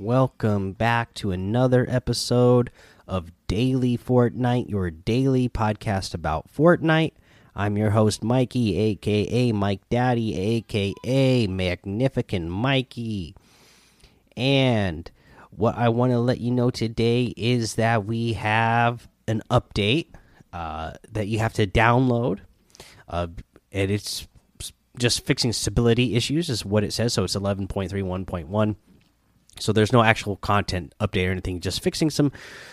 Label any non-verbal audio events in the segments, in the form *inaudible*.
welcome back to another episode of Daily Fortnite, your daily podcast about Fortnite. I'm your host, Mikey, aka Mike Daddy, aka Magnificent Mikey. And what I want to let you know today is that we have an update uh, that you have to download, uh, and it's just fixing stability issues, is what it says. So it's 11.31.1. So there's no actual content update or anything, just fixing some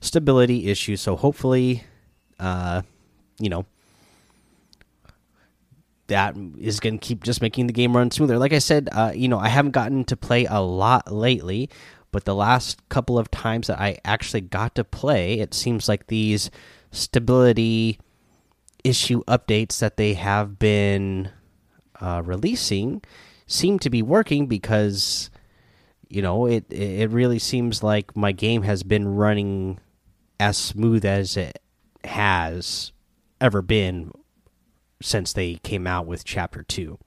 stability issues. So hopefully, uh, you know, that is going to keep just making the game run smoother. Like I said, uh, you know, I haven't gotten to play a lot lately, but the last couple of times that I actually got to play, it seems like these stability issue updates that they have been uh, releasing seem to be working because you know it it really seems like my game has been running as smooth as it has ever been since they came out with chapter 2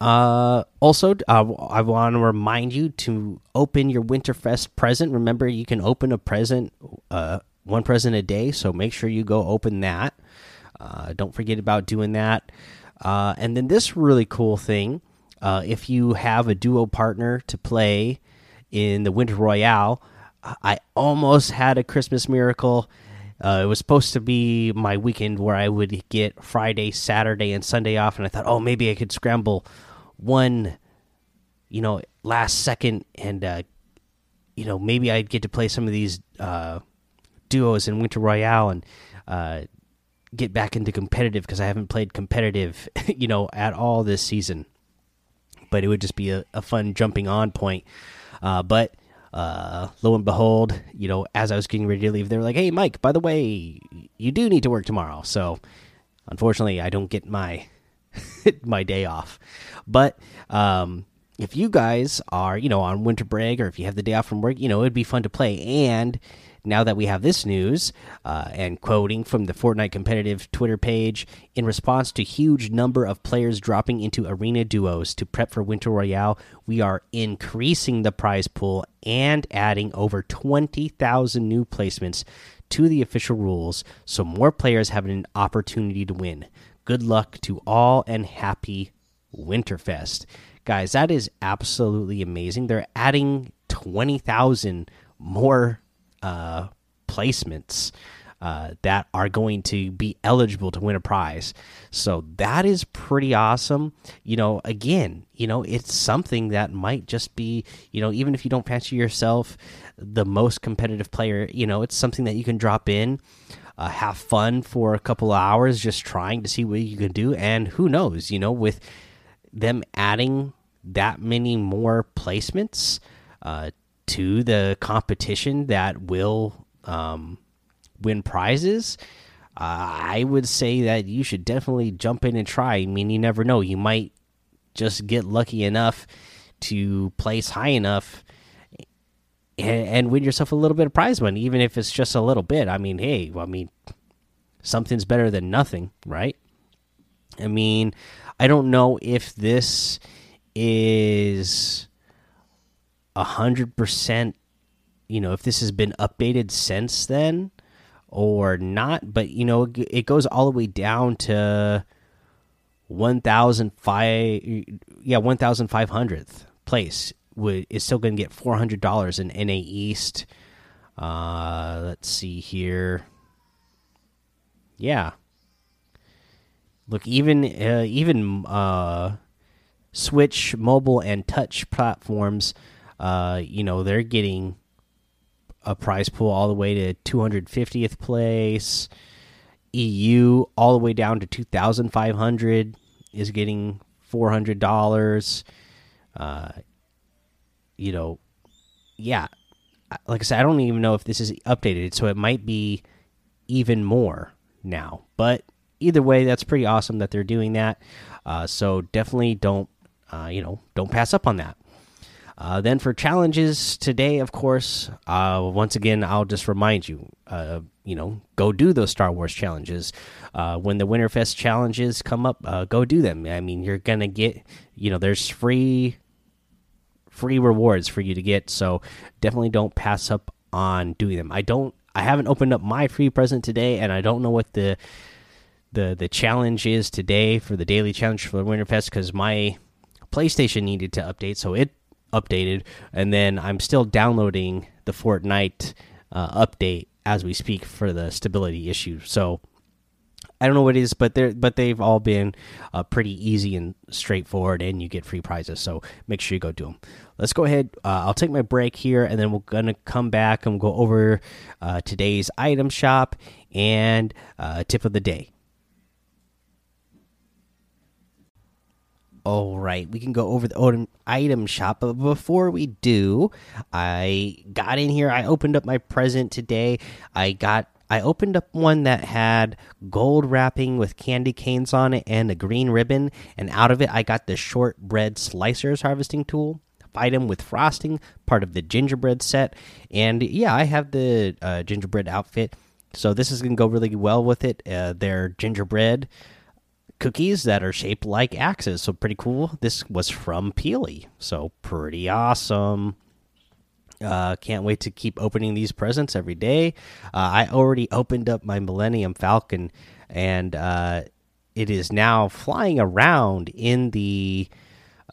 uh also uh, i want to remind you to open your winterfest present. Remember you can open a present uh one present a day so make sure you go open that. Uh, don't forget about doing that. Uh, and then this really cool thing uh, if you have a duo partner to play in the winter royale i almost had a christmas miracle. Uh, it was supposed to be my weekend where i would get friday saturday and sunday off and i thought oh maybe i could scramble one you know last second and uh, you know maybe i'd get to play some of these uh, duos in winter royale and uh, get back into competitive because i haven't played competitive *laughs* you know at all this season but it would just be a, a fun jumping on point uh, but uh, lo and behold, you know, as I was getting ready to leave, they were like, "Hey, Mike, by the way, you do need to work tomorrow." So, unfortunately, I don't get my *laughs* my day off. But um, if you guys are, you know, on winter break or if you have the day off from work, you know, it'd be fun to play. And now that we have this news, uh, and quoting from the Fortnite competitive Twitter page, in response to huge number of players dropping into arena duos to prep for Winter Royale, we are increasing the prize pool and adding over 20,000 new placements to the official rules so more players have an opportunity to win. Good luck to all and happy Winterfest. Guys, that is absolutely amazing. They're adding 20,000 more uh, placements uh, that are going to be eligible to win a prize. So that is pretty awesome. You know, again, you know, it's something that might just be, you know, even if you don't fancy yourself the most competitive player, you know, it's something that you can drop in. Uh, have fun for a couple of hours just trying to see what you can do and who knows you know with them adding that many more placements uh, to the competition that will um, win prizes, uh, I would say that you should definitely jump in and try. I mean, you never know. You might just get lucky enough to place high enough and, and win yourself a little bit of prize money, even if it's just a little bit. I mean, hey, I mean, something's better than nothing, right? I mean, I don't know if this is a hundred percent you know if this has been updated since then or not but you know it goes all the way down to 1005 yeah 1500th place. Is still going to get $400 in NA East. Uh let's see here. Yeah. Look even uh, even uh switch mobile and touch platforms uh, you know, they're getting a prize pool all the way to 250th place. EU all the way down to 2,500 is getting $400. Uh, you know, yeah. Like I said, I don't even know if this is updated, so it might be even more now. But either way, that's pretty awesome that they're doing that. Uh, so definitely don't, uh, you know, don't pass up on that. Uh, then for challenges today, of course, uh, once again, I'll just remind you, uh, you know, go do those Star Wars challenges. Uh, when the Winterfest challenges come up, uh, go do them. I mean, you're gonna get, you know, there's free, free rewards for you to get. So definitely don't pass up on doing them. I don't. I haven't opened up my free present today, and I don't know what the the the challenge is today for the daily challenge for the Winterfest because my PlayStation needed to update, so it updated, and then I'm still downloading the Fortnite uh, update as we speak for the stability issue. So I don't know what it is, but they're but they've all been uh, pretty easy and straightforward, and you get free prizes. So make sure you go do them. Let's go ahead. Uh, I'll take my break here, and then we're gonna come back and we'll go over uh, today's item shop and uh, tip of the day. All right, we can go over the item shop, but before we do, I got in here. I opened up my present today. I got I opened up one that had gold wrapping with candy canes on it and a green ribbon, and out of it I got the shortbread slicers harvesting tool item with frosting, part of the gingerbread set, and yeah, I have the uh, gingerbread outfit, so this is gonna go really well with it. Uh, they're gingerbread cookies that are shaped like axes. So pretty cool. This was from Peely. So pretty awesome. Uh, can't wait to keep opening these presents every day. Uh, I already opened up my Millennium Falcon, and uh, it is now flying around in the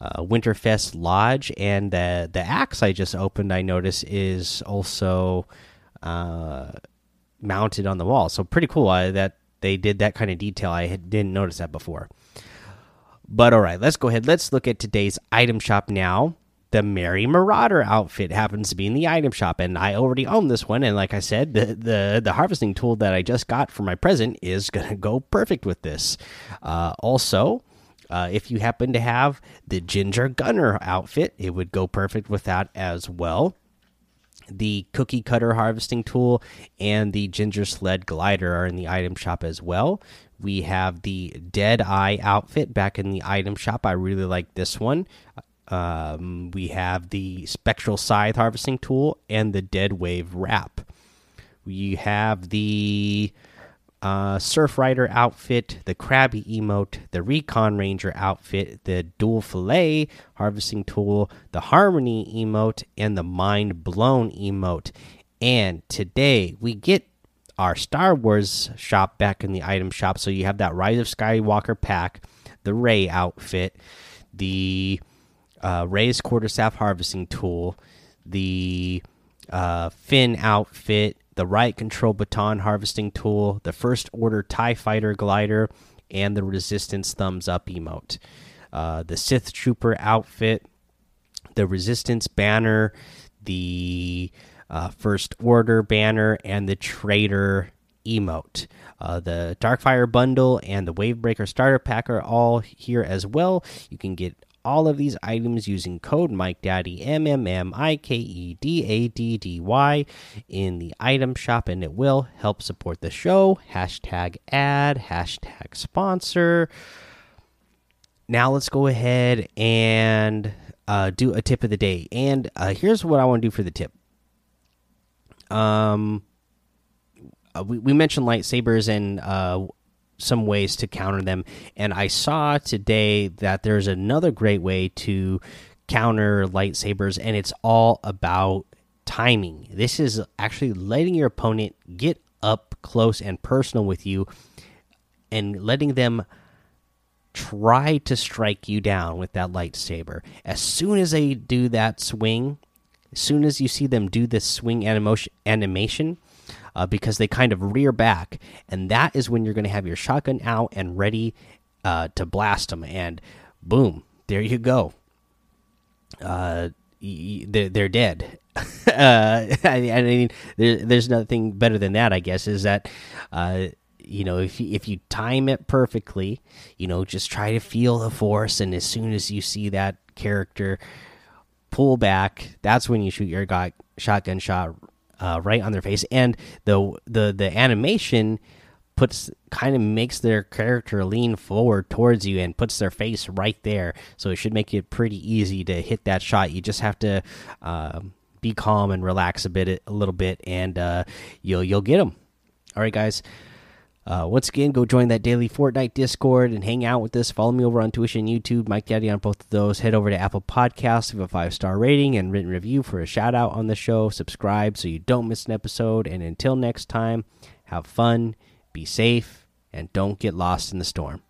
uh, Winterfest Lodge. And the the axe I just opened, I notice, is also uh, mounted on the wall. So pretty cool. I, that they did that kind of detail. I didn't notice that before. But all right, let's go ahead. Let's look at today's item shop now. The Merry Marauder outfit happens to be in the item shop, and I already own this one. And like I said, the the the harvesting tool that I just got for my present is *laughs* gonna go perfect with this. Uh, also, uh, if you happen to have the Ginger Gunner outfit, it would go perfect with that as well the cookie cutter harvesting tool and the ginger sled glider are in the item shop as well. We have the dead eye outfit back in the item shop. I really like this one. Um, we have the spectral scythe harvesting tool and the dead wave wrap. We have the uh, Surf Rider outfit, the Krabby emote, the Recon Ranger outfit, the Dual Fillet harvesting tool, the Harmony emote, and the Mind Blown emote. And today we get our Star Wars shop back in the item shop. So you have that Rise of Skywalker pack, the Rey outfit, the uh, Rey's quarterstaff harvesting tool, the uh, Finn outfit, the riot control baton harvesting tool, the first order TIE fighter glider, and the resistance thumbs up emote. Uh, the Sith Trooper outfit, the resistance banner, the uh, first order banner, and the traitor emote. Uh, the Darkfire bundle and the Wavebreaker starter pack are all here as well. You can get all of these items using code Mike Daddy M M M I K E D A D D Y in the item shop, and it will help support the show. Hashtag ad, hashtag sponsor. Now let's go ahead and uh, do a tip of the day. And uh, here's what I want to do for the tip. Um, uh, we, we mentioned lightsabers and uh, some ways to counter them. And I saw today that there's another great way to counter lightsabers, and it's all about timing. This is actually letting your opponent get up close and personal with you and letting them try to strike you down with that lightsaber. As soon as they do that swing, as soon as you see them do this swing animation, uh, because they kind of rear back, and that is when you're going to have your shotgun out and ready uh, to blast them. And boom, there you go. Uh, they're, dead. *laughs* uh, *laughs* I, I, mean, there, there's nothing better than that, I guess. Is that uh, you know if you, if you time it perfectly, you know, just try to feel the force, and as soon as you see that character pull back, that's when you shoot your shotgun shot uh, right on their face, and the the the animation puts kind of makes their character lean forward towards you and puts their face right there. So it should make it pretty easy to hit that shot. You just have to uh, be calm and relax a bit, a little bit, and uh, you'll you'll get them. All right, guys. Uh, once again, go join that daily Fortnite Discord and hang out with us. Follow me over on Twitch and YouTube, Mike Daddy on both of those. Head over to Apple Podcasts, give a five star rating and written review for a shout out on the show. Subscribe so you don't miss an episode. And until next time, have fun, be safe, and don't get lost in the storm.